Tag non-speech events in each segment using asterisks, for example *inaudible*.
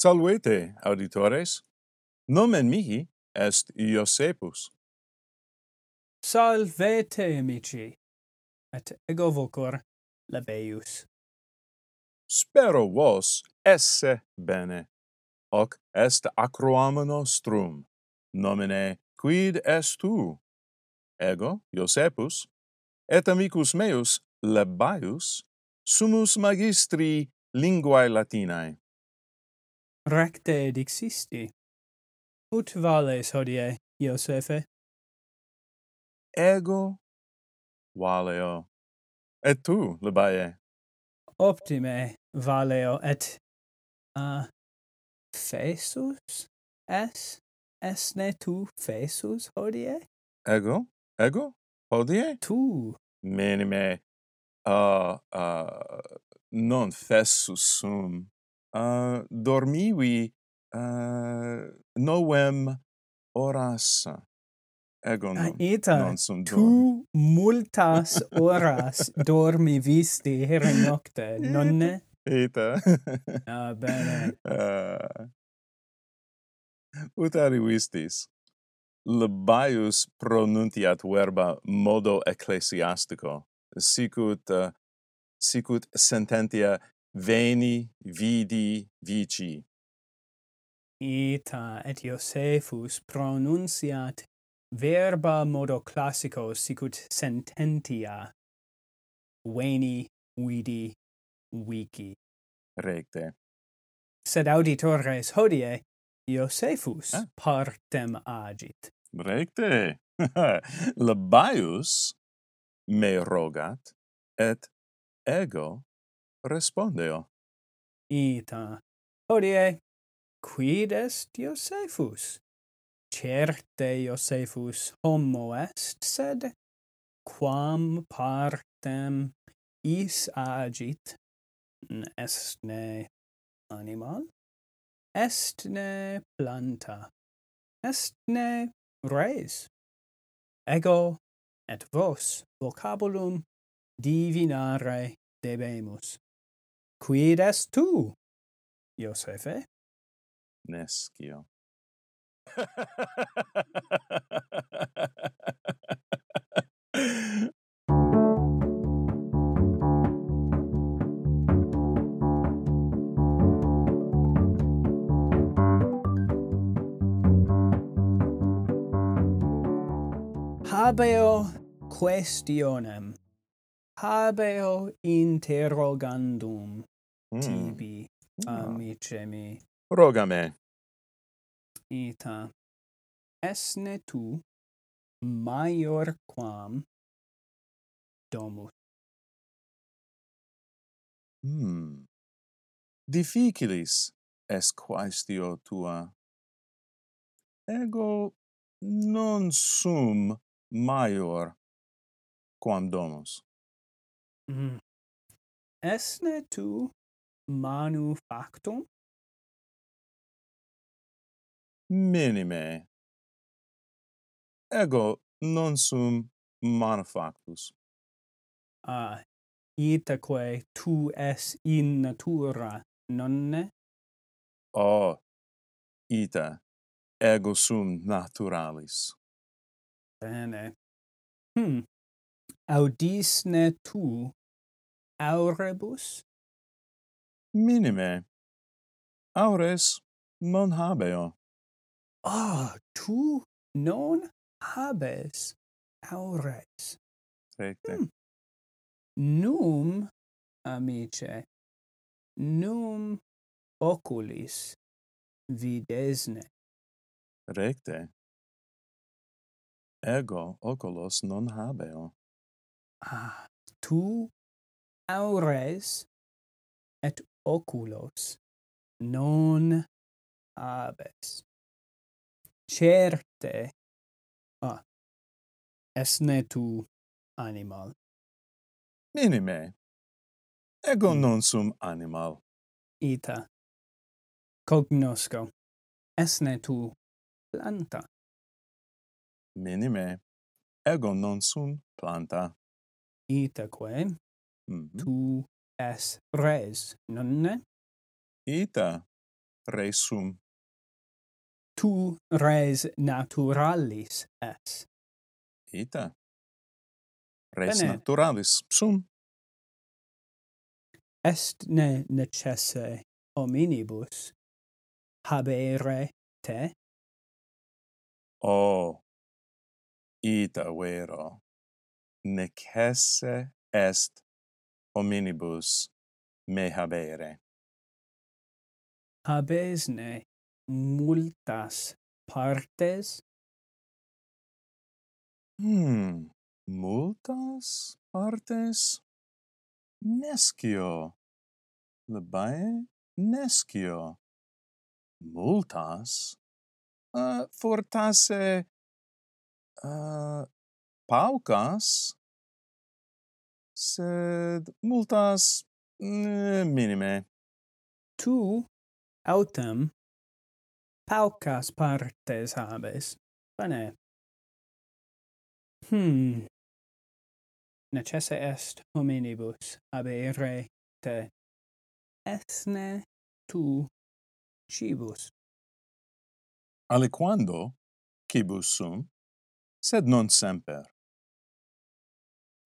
Salvete, auditores. Nomen mihi est Iosepus. Salvete, amici. Et ego vocor labeus. Spero vos esse bene. Hoc est acroam nostrum. Nomine quid est tu? Ego, Iosepus, et amicus meus, Lebaius, sumus magistri linguae Latinae recte dixisti. Ut vales hodie, Iosephe? Ego valeo. Et tu, Libae? Optime valeo et uh, fesus es? Esne tu fesus hodie? Ego? Ego? Hodie? Tu. Minime. Uh, uh, non fessus sum uh, dormivi uh, novem horas ego ah, non ita non sum tu multas *laughs* horas dormi visti here nocte nonne ita ah bene. Uh, *laughs* ut arrivistis Lebaius pronuntiat verba modo ecclesiastico sicut uh, sicut sententia veni, vidi, vici. Ita et Iosephus pronunciat verba modo classico sicut sententia veni, vidi, vici. Recte. Sed auditores hodie Iosephus ah. partem agit. Recte. *laughs* Labaius me rogat et ego respondeo. Ita, hodie, quid est Iosefus? Certe Iosefus homo est, sed quam partem is agit, est ne animal, est ne planta, est ne res. Ego et vos vocabulum divinare debemus. Quid est tu, Iosefe? Nescio. *laughs* Habeo questionem habeo interrogandum mm. tibi ah. amice mi. Roga me. Ita. Esne tu maior quam domus? Hmm. Difficilis est quaestio tua. Ego non sum maior quam domus. Mm. Esne tu manufactum? Minime. Ego non sum manufactus. Ah, itaque tu es in natura, nonne? Oh, ita, ego sum naturalis. Bene. Hm. Audisne tu aurebus? Minime. Aures non habeo. Ah, oh, tu non habes aures. Recte. Hmm. Num, amice, num oculis videsne. Recte. Ego oculos non habeo. Ah, tu aures et oculos non habes. Certe ah, esne tu animal. Minime, ego mm. non sum animal. Ita, cognosco, esne tu planta. Minime, ego non sum planta. Itaque, Mm. Tu es res, nonne? Ita resum. Tu res naturalis es. Ita. Res Bene. naturalis sum. Est ne necesse hominibus habere te? Oh, ita vero, necesse est hominibus me habere. Habesne multas partes? Hmm, multas partes? Nescio. Labae nescio. Multas? Eh, uh, fortasse... Uh, eh, paucas? sed multas eh, minime. Tu autem paucas partes habes. Bene. Hmm. Necesse est hominibus habere te. Esne tu cibus. Aliquando cibus sum, sed non semper.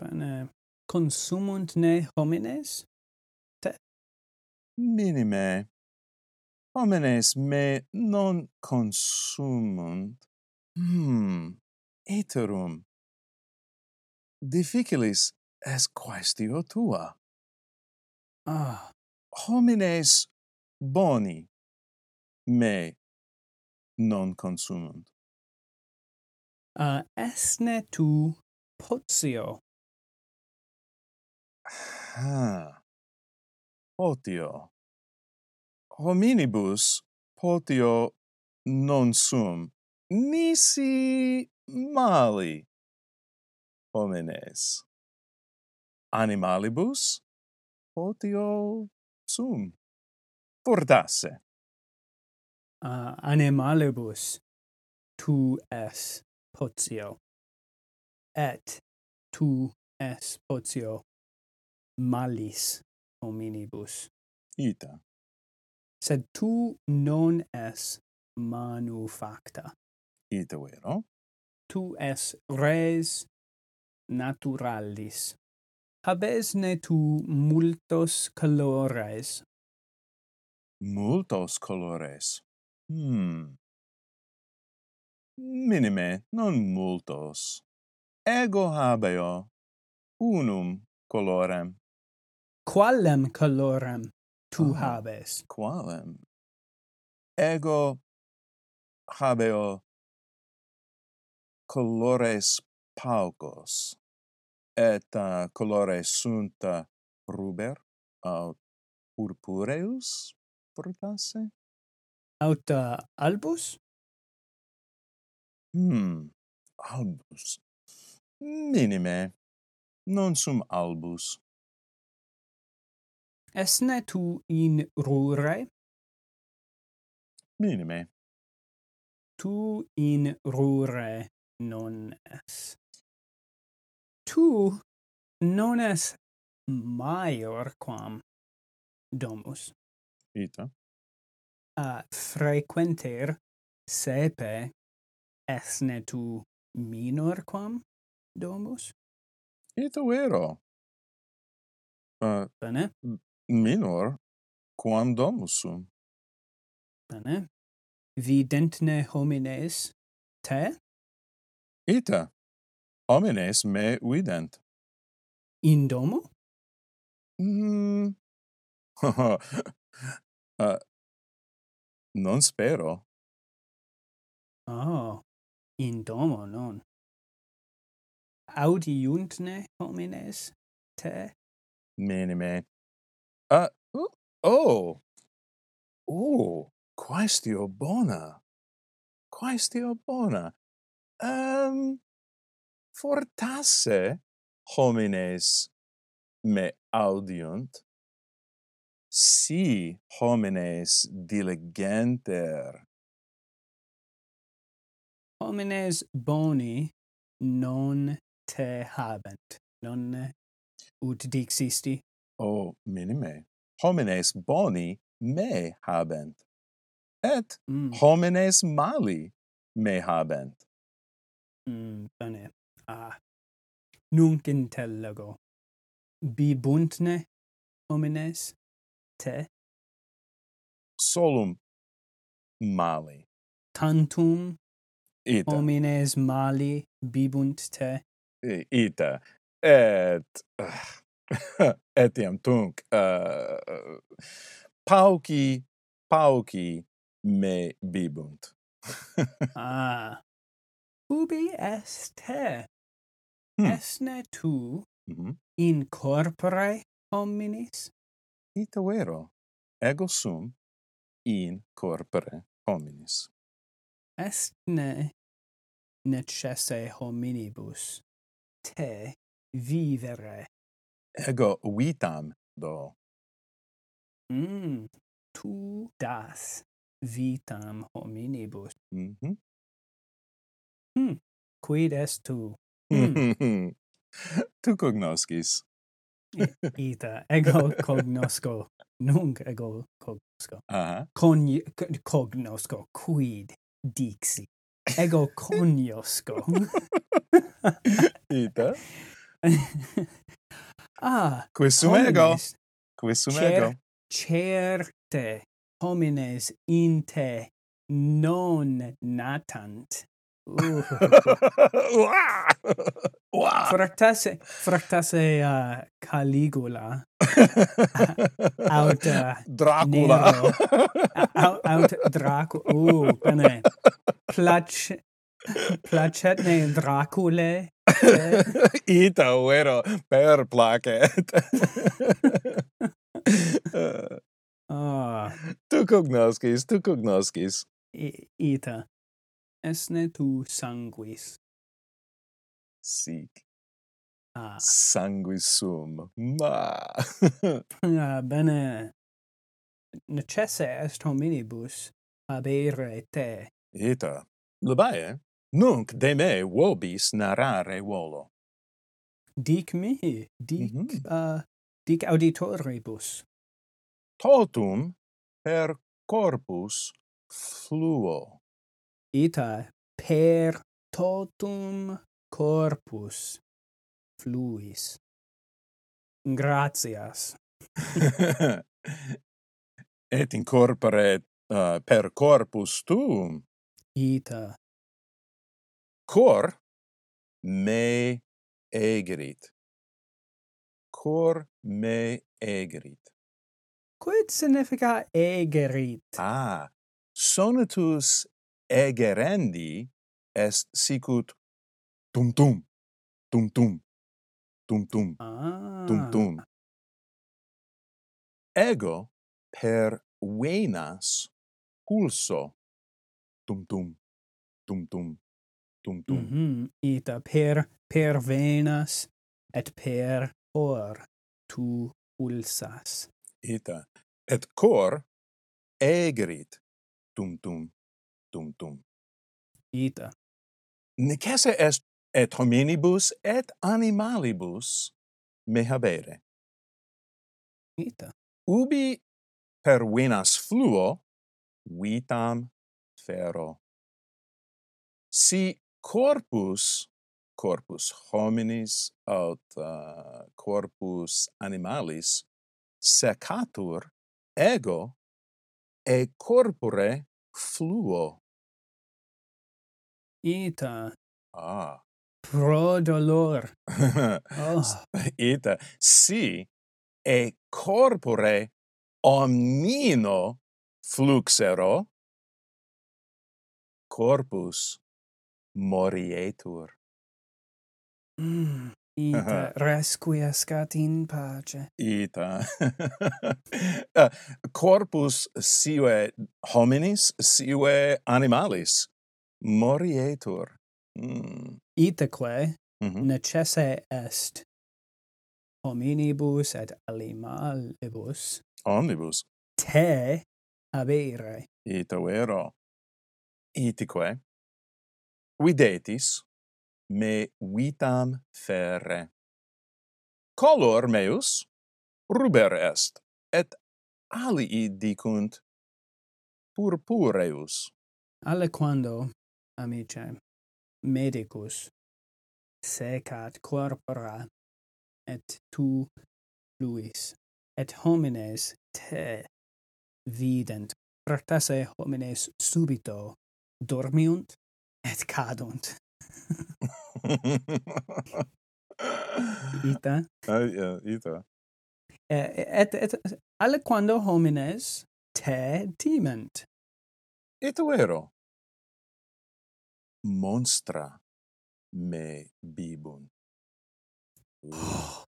Bene consumunt ne homines? Te? Minime. Homines me non consumunt. Hmm. Eterum. Difficilis est quaestio tua. Ah. Homines boni me non consumunt. Ah, uh, esne tu potio Ha. Potio. Hominibus potio non sum nisi mali homines. Animalibus potio sum fortasse. Uh, animalibus tu es potio et tu es potio malis hominibus. Ita. Sed tu non es manufacta. Ita vero? Tu es res naturalis. Habesne tu multos colores. Multos colores. Hmm. Minime, non multos. Ego habeo unum colorem qualem colorem tu ah, habes? qualem? Ego habeo colores paucos, et uh, colores sunt uh, ruber aut purpureus portasse aut uh, albus? Hmm albus. Minime non sum albus. Esne tu in rure? Minime. Tu in rure non es. Tu non es maior quam domus. Ita. A frequenter sepe esne tu minor quam domus? Ita vero. Uh, Bene? minor quam domus sum. Bene. Videntne homines te? Ita. Homines me vident. In domo? Mm. uh, *laughs* non spero. Oh, in domo non. Audiuntne homines te? Minime. Ah, uh, oh. Oh, quaestio bona. Quaestio bona. Um, fortasse homines me audiunt, si homines diligenter. Homines boni non te habent, non ut dixisti? o minime homines boni me habent. Et mm. homines mali me habent. Mm, bene. Ah nunc intellego bibuntne homines te? Solum mali. Tantum ita. homines mali bibunt te? Ita et *laughs* etiam tunc uh, pauci pauci me bibunt *laughs* ah ubi est te hmm. esne tu mm -hmm. in corpore hominis ita vero ego sum in corpore hominis estne necesse hominibus te vivere ego vitam do. Mm, tu das vitam hominibus. Mm -hmm. Quid est tu? Mm. *laughs* tu cognoscis. Ita, ego cognosco, *laughs* nunc ego cognosco. Uh -huh. Cognosco, quid dixi. Ego *laughs* cognosco. Ita. Ah, quissum ego. Quissum ego. Cer certe homines in te non natant. *laughs* Uh. fractase fractase uh, Caligula *laughs* out uh, Dracula out, out Dracula uh, bene *laughs* plac Placet ne Dracule. *laughs* Ita uero per placet. *laughs* ah. Tu cognoscis, tu cognoscis. I, ita. Esne tu sanguis. Sic. Ah. Sanguis sum. Ma. ah, *laughs* bene. Necesse est hominibus habere te. Ita. Labae, Nunc de me vobis narrare volo. Dic mihi, dic, mm -hmm. uh, dic auditoribus. Totum per corpus fluo. Ita per totum corpus fluis. Gratias. *laughs* Et in corpore uh, per corpus tuum. Ita cor me egerit. Cor me egerit. Quid significa egerit? Ah, sonatus egerendi est sicut tum tum, tum tum, tum tum, ah. tum tum. Ego per venas pulso tum tum, tum tum tum tum. Mm -hmm. ita per per venas et per cor tu ulsas ita. Et cor egrit. Tum tum tum tum. Ita. Necesse est et hominibus et animalibus me habere ita. Ubi per venas fluo vitam fero. Si corpus corpus hominis aut uh, corpus animalis secatur ego e corpore fluo. Ita. Ah. Pro dolor. Oh. *laughs* ita. Si e corpore omnino fluxero corpus morietur. Mm, ita resquiescat in pace. Ita. uh, *laughs* corpus sive hominis, sive animalis morietur. Mm. Itaque mm -hmm. necesse est hominibus et animalibus omnibus te habere. Ita vero. Itique videtis me vitam ferre. Color meus ruber est, et alii dicunt purpureus. Allequando, amice, medicus secat corpora et tu fluis et homines te vident, practase homines subito dormiunt et cadunt. *laughs* ita. Uh, yeah, ita. Et, et, et aliquando homines te timent. Ita vero. Monstra me bibunt. *gasps*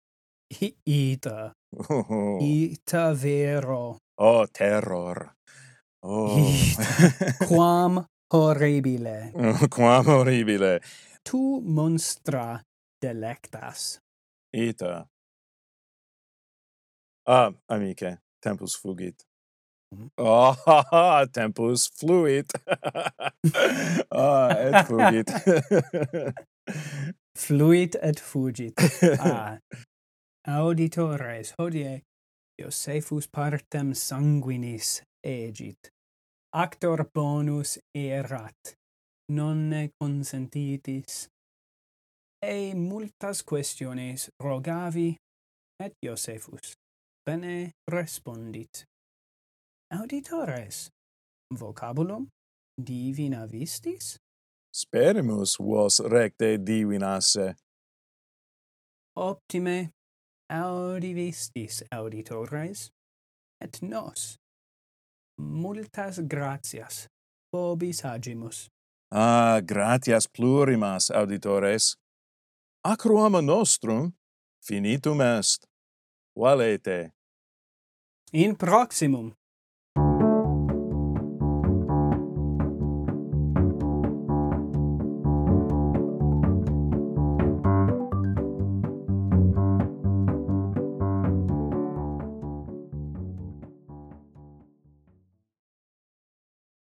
I, ita. Oh. *laughs* Ita vero. Oh, terror. Oh. Ita. *laughs* Quam horribile. *laughs* Quam horribile. Tu monstra delectas. Ita. Ah, amice, tempus fugit. Oh, ha, ha, tempus fluit. *laughs* ah, et fugit. *laughs* fluit et fugit. Ah. Auditores, hodie Iosephus partem sanguinis egit actor bonus erat. Nonne consentitis. E multas questiones rogavi et Iosephus bene respondit. Auditores vocabulum divina vistis? Sperimus vos recte divinasse optime audivistis auditores et nos multas gratias vobis agimus. Ah, gratias plurimas, auditores. Acroama nostrum finitum est. Valete. In proximum.